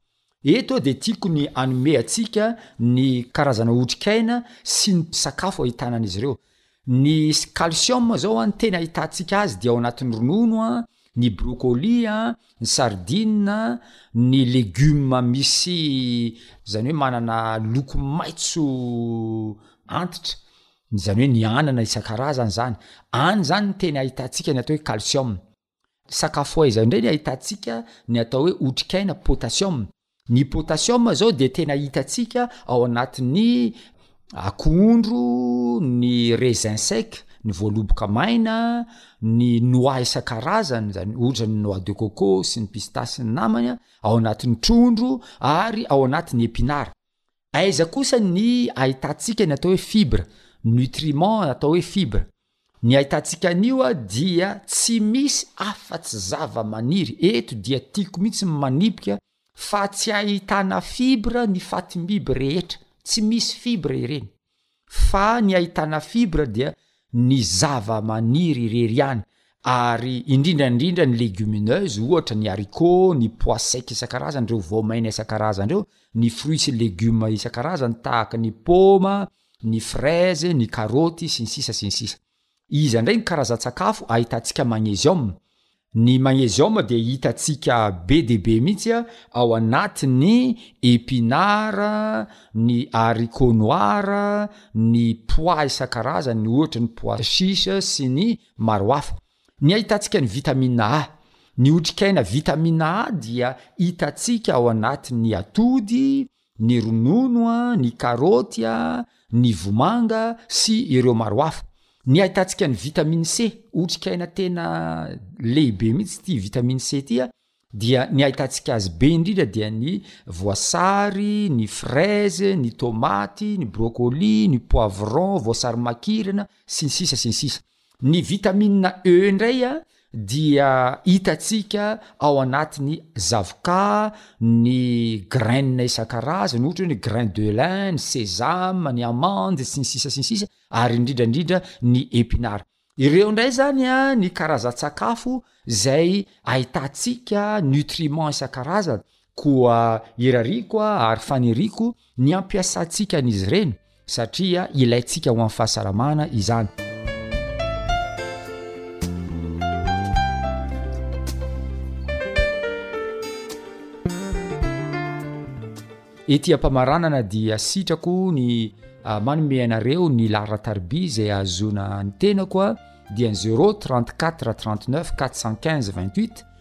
Eto dia tiako ny hanome antsika ny karazana otrikaina sy ny mpisakafo ahitana an'izy ireo. Ny calcium izao an, tena ahitantsika azy dia ao anatin'ny ronono an, ny brocoli an, ny sardine, ny legumes misy izany hoe manana loko maitso antitra, Izany hoe ny anana isan-karazany izany. Any izany ny teny ahitantsika ny atao hoe calcium. Sakafo aiza indray ny ahitantsika ny atao hoe otrikaina potassium? Ny potassium izao dia tena hitantsika ao anatin'ny akondro, ny raisin sec, ny voaloboka maina, ny noix isan-karazany, izany ohatra ny noix de coco sy ny pistache sy ny namany, ao anatin'ny trondro ary ao anatin'ny epinards. Aiza kosa ny ahitantsika ny atao hoe fibre, nutriment atao hoe fibre? Ny ahitantsika an'io a dia tsy misy afa-tsy zava-maniry, eto dia tiako mihitsy ny manipika fa tsy ahitana fibre ny fatim-biby rehetra, tsy misy fibre ireny. Fa ny ahitana fibra dia ny zava-maniry irery ihany, ary indrindra indrindra ny legumineuse, ohatra ny haricots, ny pois secs isan-karazany, ireo voamaina isan-karazany ireo, ny fruits sy legumes isan-karazany tahaka ny paoma, ny fraise, ny karaoty, sy ny sisa sy ny sisa. Iza indray ny karazan-tsakafo ahitantsika magnésium? Ny magnésium dia hitantsika be dia be mihitsy ao anatin'ny épinard, ny haricot noir, ny pois isan-karazany ohatra ny pois chiche sy ny maro hafa. Ny ahitantsika ny vitamine A. Ny otrikaina vitamine A dia hitantsika ao anatin'ny atody, ny ronono, ny karaoty, ny vomanga sy ireo maro hafa. Ny ahitantsika ny vitamine C, otrikaina tena lehibe mihitsy ity vitamine C ity, dia ny ahitantsika azy be indrindra dia ny voasary, ny fraise, ny tomaty, ny broccoli, ny poivron, voasarimakirana, sy ny sisa sy ny sisa. Ny vitamina E indray dia hitantsika ao anatin'ny zavokà, ny graines isan-karazany, ohatra hoe ny grain de lin, ny sésame, ny amande, sy ny sisa sy ny sisa, ary indrindra indrindra ny épinard. Ireo indray izany ny karazan-tsakafo izay ahitantsika nutriments isan-karazany, Koa irariako ary faniriako ny hampiasantsika an'izy ireny satria ilaintsika ho an'ny fahasalamana izany. Ety am-pamaranana dia sitrako ny ah, manome anareo ny laharan tarbi izay ahazoana ny tenako dia ny 0 34 39 415 28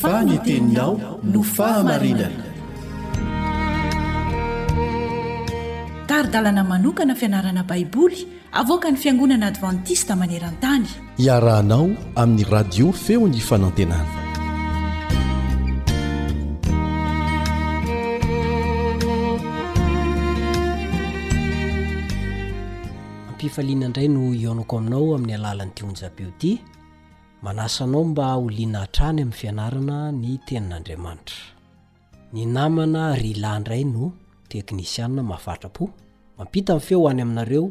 Fa ny teninao no fahamarinana. Tari-dalana manokana fianarana Baiboly avoakan'ny Fiangonana Advantista maneran-tany. Iarahanao amin'ny radio feo ny fanantenana. Ampifaliana indray no hihaonako aminao amin'ny alalan'ny tionjabeo ty. Manasa anao mba holiana hatrany amin'ny fianarana ny tenin'Andriamanitra. Ny namana Rila indray no teknisiana mafatrapo. Mampita ny feo any aminareo.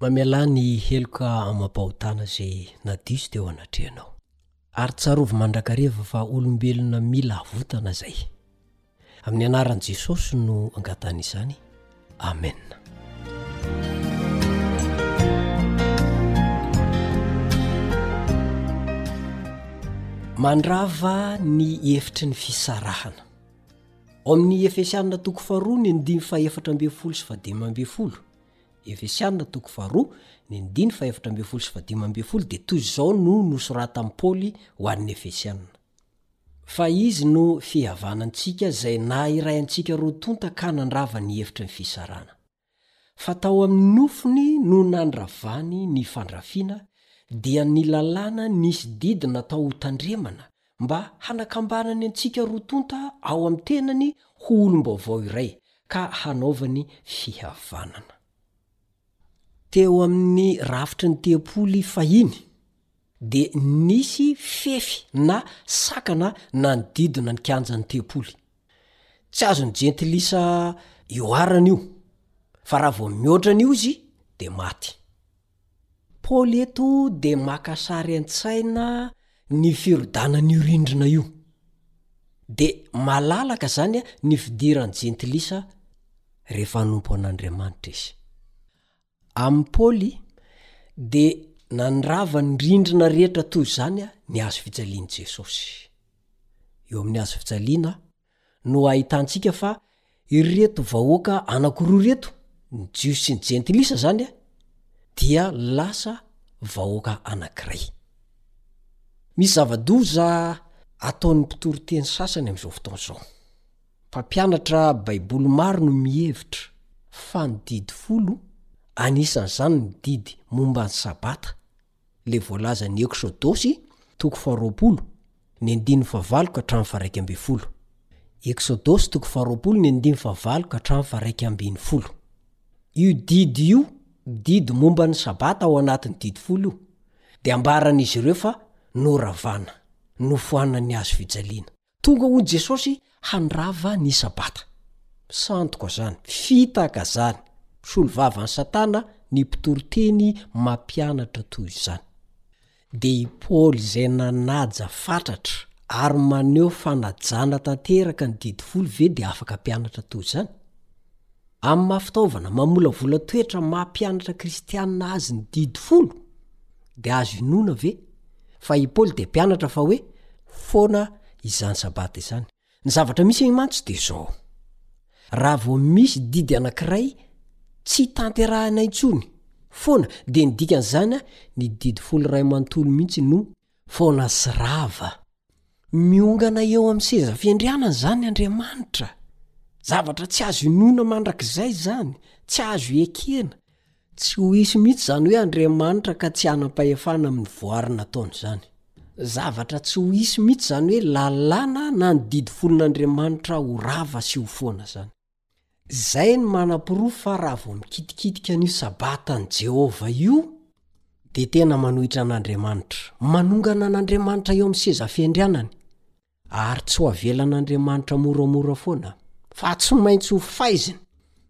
Mamelà ny heloka amam-pahotana izay nadiso teo anatrehanao. Ary tsarovy mandrakariva fa olombelona mila avotana izay. Amin'ny anaran'i Jesosy no angatahana izany. Amena. Mandrava ny efitry ny fisarahana. Ao amin'ny Efesianina toko faharoa ny andininy fahefatra ambin'ny folo sy fahadimy ambin'ny folo Efesiana toko faharoa, ny andininy fahefatra ambin'ny folo sy fahadimy ambin'ny folo dia toy izao no nosoratan'i Paoly ho an'ny Efesiana, Fa izy no fihavanantsika, izay naha-iray antsika roa tonta ka nandrava ny efitry ny fisarana. Fa tao amin'ny nofony no nandravany ny fandrafiana, dia ny lalàna nisy didy natao hotandremana mba hanakambanany antsika roa tonta ao amin'ny tenany ho olom-baovao iray ka hanaovany fihavanana. Teo amin'ny rafitry ny tempoly fahiny, dia nisy fefy na sakana nanodidina ny kianjan'ny tempoly. Tsy azon'ny Jentilisa ioharana io, fa raha vao mihoatra an'io izy, dia maty. Paoly eto dia maka sary an-tsaina ny firodanan'io rindrina io. Dia malalaka izany ny fidiran'ny Jentilisa rehefa hanompo an'Andriamanitra izy. Amin'i Paoly, dia nandrava ny rindrina rehetra toy izany ny hazofijalian'i Jesosy. Eo amin'ny hazofijaliana, no ahitantsika fa ireto vahoaka anankiroa ireto, ny Jiosy sy ny Jentilisa izany, dia lasa vahoaka anankiray. Misy zava-doza ataon'ny mpitory teny sasany amin'izao fotoana izao. Mpampianatra Baiboly maro no mihevitra fa ny didy folo, anisan'izany ny didy momba ny Sabata, le voalaza ny Eksodosy, toko faharoapolo, ny andininy fahavalo ka hatramin'ny faharaika ambin'ny folo. Eksodosy toko faharoapolo ny andininy fahavalo ka hatramin'ny faharaika ambin'ny folo. Io didy io, didy momba ny sabata ao anatin'ny didy folo io, dia ambaran'izy ireo fa noravana, nofoanan'ny hazo fijaliana. Tonga hono Jesosy handrava ny sabata. Sandoka zany, fitaka zany, mpisolovavan'i satana ny mpitory teny mampianatra toy izany. Dia i Paoly izay nanaja fatratra ary maneho fanajana tanteraka ny didy folo ve dia afaka hampianatra toy izany? Amin'ny maha fitaovana mamolavola toetra maha mpianatra kristianina azy ny Didy folo, dia azo inoana ve fa i Paoly dia mpianatra fa hoe foana izany Sabata izany? Ny zavatra misy ahy mantsy dia izao, Raha vao misy didy anankiray tsy tanterahina intsony foana, dia ny dikan'izany ny Didy folo iray manontolo mihitsy no foana sy rava. Miongana eo amin'ny seza fiandrianany izany Andriamanitra. Zavatra tsy azo inoana mandrakizay izany, tsy azo ekena. Tsy ho hisy mihitsy izany hoe Andriamanitra ka tsy hanam-pahefana amin'ny voary nataony izany. Zavatra tsy ho hisy mihitsy izany hoe lalàna na ny didy folon'Andriamanitra ho rava sy ho foana izany. Izay no manaporofo fa raha vao mikitikitika an'io Sabatan'i Jehovah io, dia tena manohitra an'Andriamanitra. Manongana an'Andriamanitra eo amin'ny seza fiandrianany, ary tsy ho avelan'Andriamanitra moramora foana, fa tsy maintsy hofaiziny.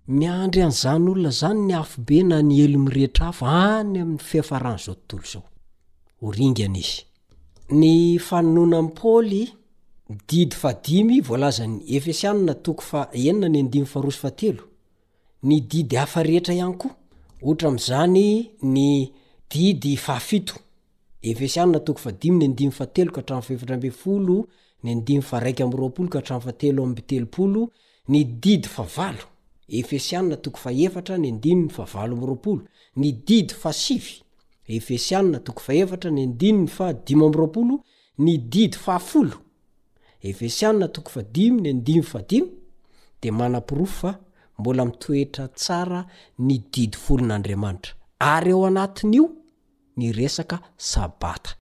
Miandry an'izany olona izany ny afobe na ny helo mirehitra afo any amin'ny fiafaran'izao tontolo izao. Ho ringana izy. Ny fanononan'i Paoly, Did fahadimy voalazan'ny Efesiana toko faha enina ny andininy faharoa sy fahatelo, ny didy hafa rehetra ihany koa, ohatra amin'izany ny didy fahafito, Efesiana toko fahadimy ny andininy fahatelo ka hatramin'ny fahefatra ambin'ny folo, ny andininy faharaika amby roapolo ka hatramin'ny fahatelo amby telopolo, Ny didy fahavalo, Efesiana toko fahefatra ny andininy fahavalo amby roapolo, ny didy fahasivy, Efesiana toko fahefatra ny andininy fahadimy amby roapolo, ny didy fahafolo, Efesiana toko fahadimy ny andininy fahadimy, dia manaporofo fa mbola mitoetra tsara ny didy folon'Andriamanitra, ary ao anatin'io ny resaka Sabata.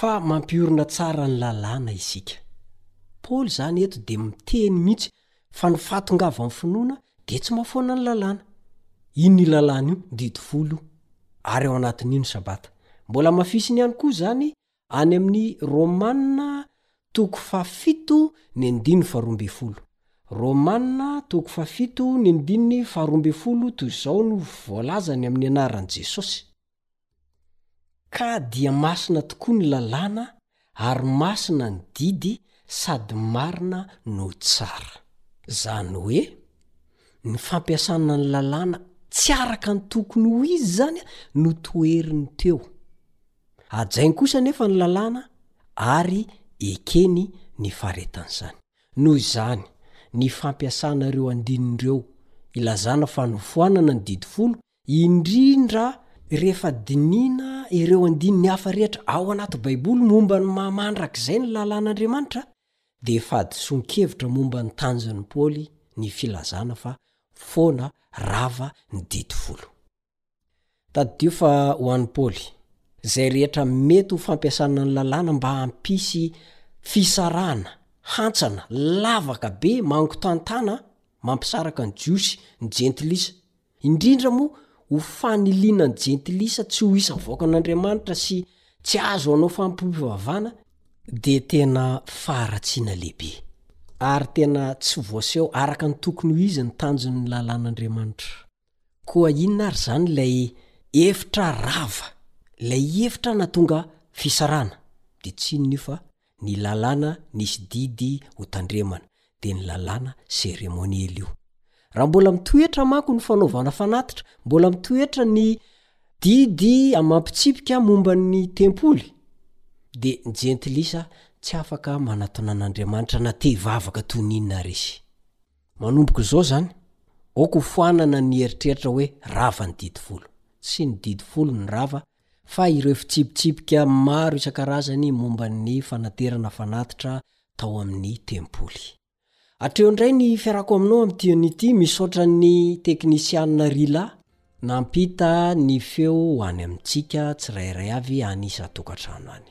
Fa mampiorina tsara ny lalàna isika. Paoly izany eto dia miteny mihitsy fa ny fahatongavan'ny finoana dia tsy mahafoana ny lalàna. Inona io lalàna io? Didy folo io. Ary ao anatin'io ny Sabata. Mbola hamafisiny ihany koa izany any amin'ny Romana toko fahafito ny andininy faharoa ambin'ny folo. Romana toko fahafito ny andininy faharoa ambin'ny folo toy izao no voalazany amin'ny anaran'i Jesosy. Ka dia masina tokoa ny lalàna ary masina ny didy sady marina no tsara. Zany hoe ny fampiasana ny lalàna tsy araka ny tokony ho izy zany no toheriny teo. Hajainy kosa anefa ny lalàna ary ekeny ny faharetan'izany. Noho izany, ny fampiasana ireo andininy ireo ilazana fanofoanana ny didy folo indrindra rehefa dinihina ireo andininy hafa rehetra ao anaty Baiboly momba ny maha mandrakizay ny lalàn'Andriamanitra, dia fahadisoan-kevitra momba ny tanjon'i Paoly ny filazana fa foana rava ny Didy Folo. Tadidio fa ho an'i Paoly, izay rehetra mety ho fampiasana ny lalàna mba hampisy fisarahana, hantsana, lavaka be, mangontantana, mampisaraka ny Jiosy, ny Jentilisa, indrindra moa ho faniliana ny jentilisa tsy ho isa vaokan'Andriamanitra sy tsy azo hanao fampivavana, dia tena faharatsiana lehibe, ary tena tsy voaseho araka ny tokony ho izy ny tanjon'ny lalàn'Andriamanitra. Koa inona ary izany ilay efitra rava, ilay efitra nahatonga fisarahana? Dia tsy inona io fa ny lalàna nisy didy ho tandremana dia ny lalàna seremoniely io. Raha mbola mitoetra manko ny fanaovana fanatitra, mbola mitoetra ny didy amam-pitsipika momba ny tempoly, dia ny jentilisa tsy afaka manatona an'Andriamanitra na te hivavaka toy ny inona ary izy. Manomboka izao izany, aoka hofoanana ny eritreritra hoe rava ny didy folo. Tsy ny didy folo no rava, fa ireo fitsipitsipika maro isan-karazany momba ny fanaterana fanatitra tao amin'ny tempoly. Hatreo indray ny fiarako aminao amin'ity heno ity, misaotra ny teknisianina Rila nampita ny feo ho any amintsika tsirairay avy any isan-tokantrano any.